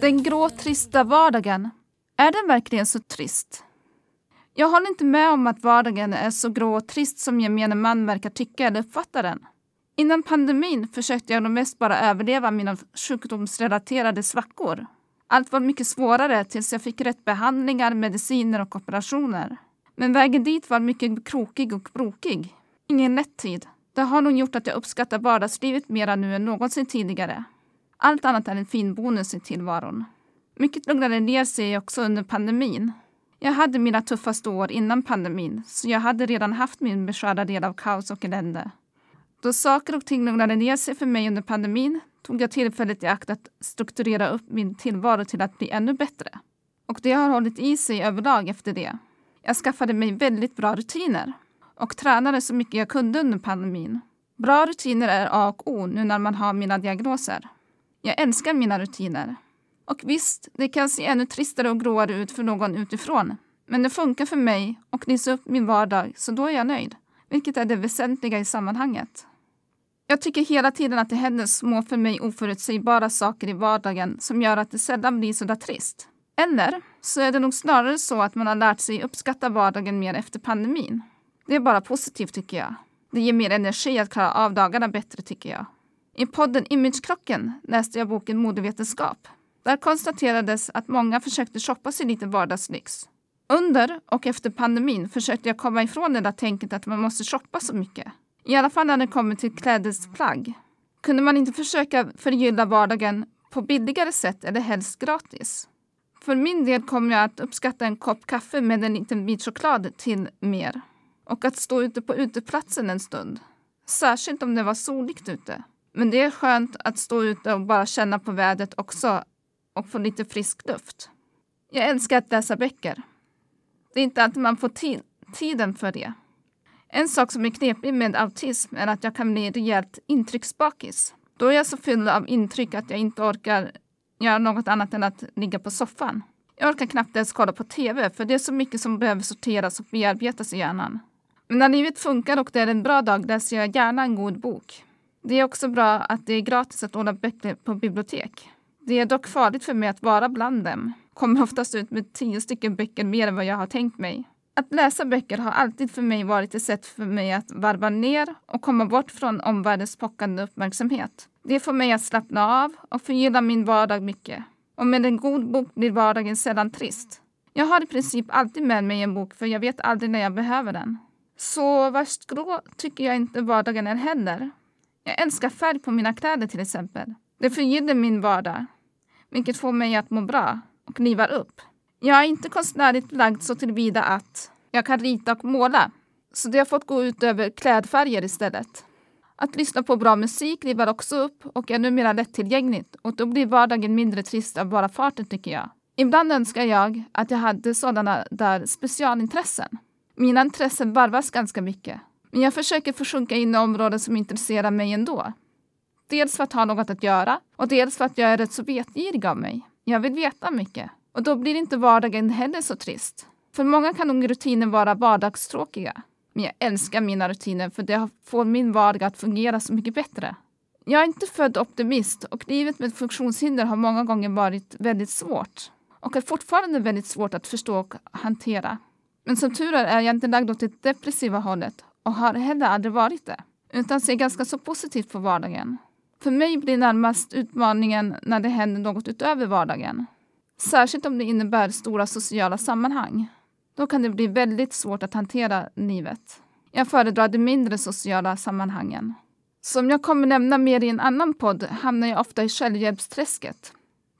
Den grå, trista vardagen. Är den verkligen så trist? Jag håller inte med om att vardagen är så grå och trist som gemene man verkar tycka eller uppfatta den. Innan pandemin försökte jag nog mest bara överleva mina sjukdomsrelaterade svackor. Allt var mycket svårare tills jag fick rätt behandlingar, mediciner och operationer. Men vägen dit var mycket krokig och brokig. Ingen lätt tid. Det har nog gjort att jag uppskattar vardagslivet mera nu än någonsin tidigare. Allt annat är en fin bonus i tillvaron. Mycket lugnade ner sig också under pandemin. Jag hade mina tuffaste år innan pandemin, så jag hade redan haft min beskärda del av kaos och elände. Då saker och ting lugnade ner sig för mig under pandemin tog jag tillfället i akt att strukturera upp min tillvaro till att bli ännu bättre. Och det har hållit i sig överlag efter det. Jag skaffade mig väldigt bra rutiner och tränade så mycket jag kunde under pandemin. Bra rutiner är A och O nu när man har mina diagnoser. Jag älskar mina rutiner. Och visst, det kan se ännu tristare och gråare ut för någon utifrån. Men det funkar för mig och lyser upp min vardag, så då är jag nöjd. Vilket är det väsentliga i sammanhanget. Jag tycker hela tiden att det händer små för mig oförutsägbara saker i vardagen som gör att det sällan blir sådär trist. Eller så är det nog snarare så att man har lärt sig uppskatta vardagen mer efter pandemin. Det är bara positivt tycker jag. Det ger mer energi att klara av dagarna bättre tycker jag. I podden Imagekrocken läste jag boken Modevetenskap. Där konstaterades att många försökte shoppa sig lite vardagslyx. Under och efter pandemin försökte jag komma ifrån det där tänket att man måste shoppa så mycket. I alla fall när det kommer till klädesplagg. Kunde man inte försöka förgylla vardagen på billigare sätt eller helst gratis? För min del kommer jag att uppskatta en kopp kaffe med en liten bit choklad till mer. Och att stå ute på uteplatsen en stund. Särskilt om det var soligt ute. Men det är skönt att stå ute och bara känna på vädret också och få lite frisk luft. Jag älskar att läsa böcker. Det är inte alltid man får tid, tiden för det. En sak som är knepig med autism är att jag kan bli rejält intrycksbakis. Då är jag så fylld av intryck att jag inte orkar göra något annat än att ligga på soffan. Jag orkar knappt ens kolla på TV för det är så mycket som behöver sorteras och bearbetas i hjärnan. Men när livet funkar och det är en bra dag läser jag gärna en god bok. Det är också bra att det är gratis att låna böcker på bibliotek. Det är dock farligt för mig att vara bland dem. Kommer oftast ut med tio stycken böcker mer än vad jag har tänkt mig. Att läsa böcker har alltid för mig varit ett sätt för mig att varva ner och komma bort från omvärldens pockande uppmärksamhet. Det får mig att slappna av och förgylla min vardag mycket. Och med en god bok blir vardagen sällan trist. Jag har i princip alltid med mig en bok för jag vet aldrig när jag behöver den. Så värst grå tycker jag inte vardagen är heller. Jag älskar färg på mina kläder till exempel. Det förgyller min vardag, vilket får mig att må bra och livar upp. Jag är inte konstnärligt lagd så tillvida att jag kan rita och måla, så det har fått gå ut över klädfärger istället. Att lyssna på bra musik livar också upp och är numera lättillgängligt och då blir vardagen mindre trist av bara farten tycker jag. Ibland önskar jag att jag hade sådana där specialintressen. Mina intressen varvas ganska mycket. Men jag försöker försjunka in i områden som intresserar mig ändå. Dels för att ha något att göra och dels för att jag är rätt så vetgirig av mig. Jag vill veta mycket. Och då blir inte vardagen heller så trist. För många kan nog rutiner vara vardagstråkiga. Men jag älskar mina rutiner för det får min vardag att fungera så mycket bättre. Jag är inte född optimist och livet med funktionshinder har många gånger varit väldigt svårt och är fortfarande väldigt svårt att förstå och hantera. Men som tur är är jag inte lagd åt det depressiva hållet och har heller aldrig varit det, utan ser ganska så positivt på vardagen. För mig blir närmast utmaningen när det händer något utöver vardagen. Särskilt om det innebär stora sociala sammanhang. Då kan det bli väldigt svårt att hantera livet. Jag föredrar de mindre sociala sammanhangen. Som jag kommer nämna mer i en annan podd hamnar jag ofta i självhjälpsträsket.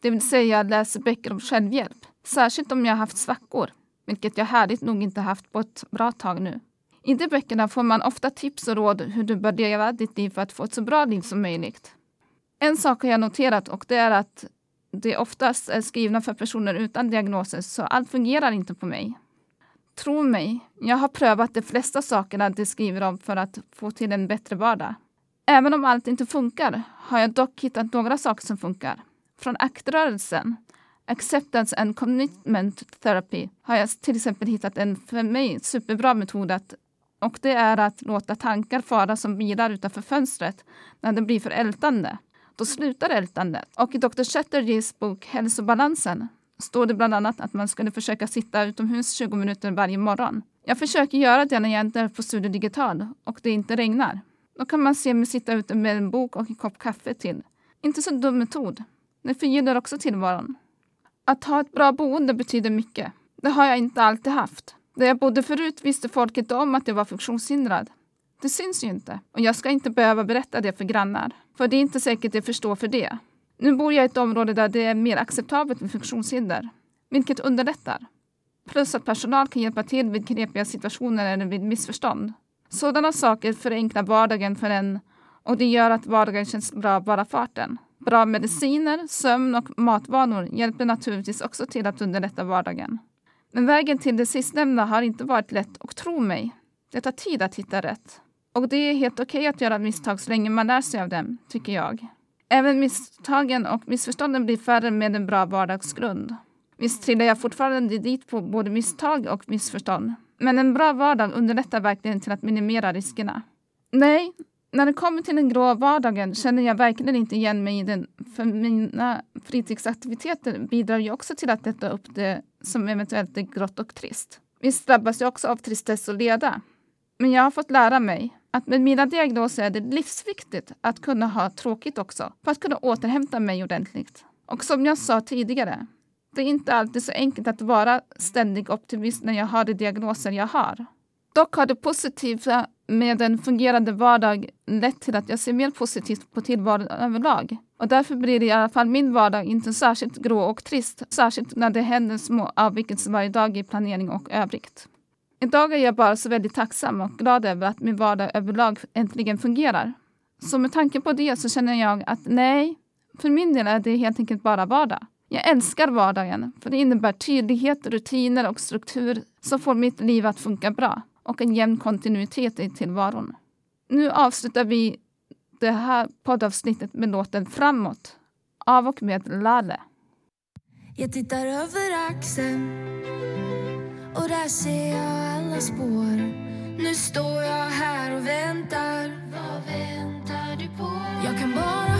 Det vill säga jag läser böcker om självhjälp. Särskilt om jag har haft svackor, vilket jag härligt nog inte haft på ett bra tag nu. I de böckerna får man ofta tips och råd hur du bör leva ditt liv för att få ett så bra liv som möjligt. En sak har jag noterat och det är att det oftast är skrivna för personer utan diagnoser så allt fungerar inte på mig. Tro mig, jag har prövat de flesta sakerna de skriver om för att få till en bättre vardag. Även om allt inte funkar har jag dock hittat några saker som funkar. Från aktrörelsen, Acceptance and Commitment Therapy, har jag till exempel hittat en för mig superbra metod att och det är att låta tankar fara som bilar utanför fönstret när det blir för ältande. Då slutar ältandet. Och i Dr. Chatterjees bok Hälsobalansen står det bland annat att man skulle försöka sitta utomhus 20 minuter varje morgon. Jag försöker göra det när jag inte är på Studio Digital och det inte regnar. Då kan man se mig sitta ute med en bok och en kopp kaffe till. Inte så dum metod. Det förgyller också tillvaron. Att ha ett bra boende betyder mycket. Det har jag inte alltid haft. Där jag bodde förut visste folk inte om att jag var funktionshindrad. Det syns ju inte och jag ska inte behöva berätta det för grannar. För det är inte säkert de förstår för det. Nu bor jag i ett område där det är mer acceptabelt med funktionshinder, vilket underlättar. Plus att personal kan hjälpa till vid knepiga situationer eller vid missförstånd. Sådana saker förenklar vardagen för en och det gör att vardagen känns bra bara farten. Bra mediciner, sömn och matvanor hjälper naturligtvis också till att underlätta vardagen. Men vägen till det sistnämnda har inte varit lätt och tro mig, det tar tid att hitta rätt. Och det är helt okej okay att göra misstag så länge man lär sig av dem, tycker jag. Även misstagen och missförstånden blir färre med en bra vardagsgrund. Visst trillar jag fortfarande dit på både misstag och missförstånd. Men en bra vardag underlättar verkligen till att minimera riskerna. Nej, när det kommer till den grå vardagen känner jag verkligen inte igen mig i den. För mina fritidsaktiviteter bidrar ju också till att lätta upp det som eventuellt är grått och trist. Visst drabbas jag också av tristess och leda. Men jag har fått lära mig att med mina diagnoser är det livsviktigt att kunna ha tråkigt också, för att kunna återhämta mig ordentligt. Och som jag sa tidigare, det är inte alltid så enkelt att vara ständig optimist när jag har de diagnoser jag har. Dock har det positiva med en fungerande vardag lett till att jag ser mer positivt på tillvaron överlag. Och därför blir det i alla fall min vardag inte särskilt grå och trist, särskilt när det händer små avvikelser varje dag i planering och övrigt. Idag är jag bara så väldigt tacksam och glad över att min vardag överlag äntligen fungerar. Så med tanke på det så känner jag att nej, för min del är det helt enkelt bara vardag. Jag älskar vardagen, för det innebär tydlighet, rutiner och struktur som får mitt liv att funka bra och en jämn kontinuitet i tillvaron. Nu avslutar vi det här poddavsnittet med låten Framåt av och med Lale. Jag tittar över axeln och där ser jag alla spår. Nu står jag här och väntar. Vad väntar du på? Jag kan bara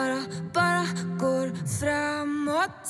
bara, bara går framåt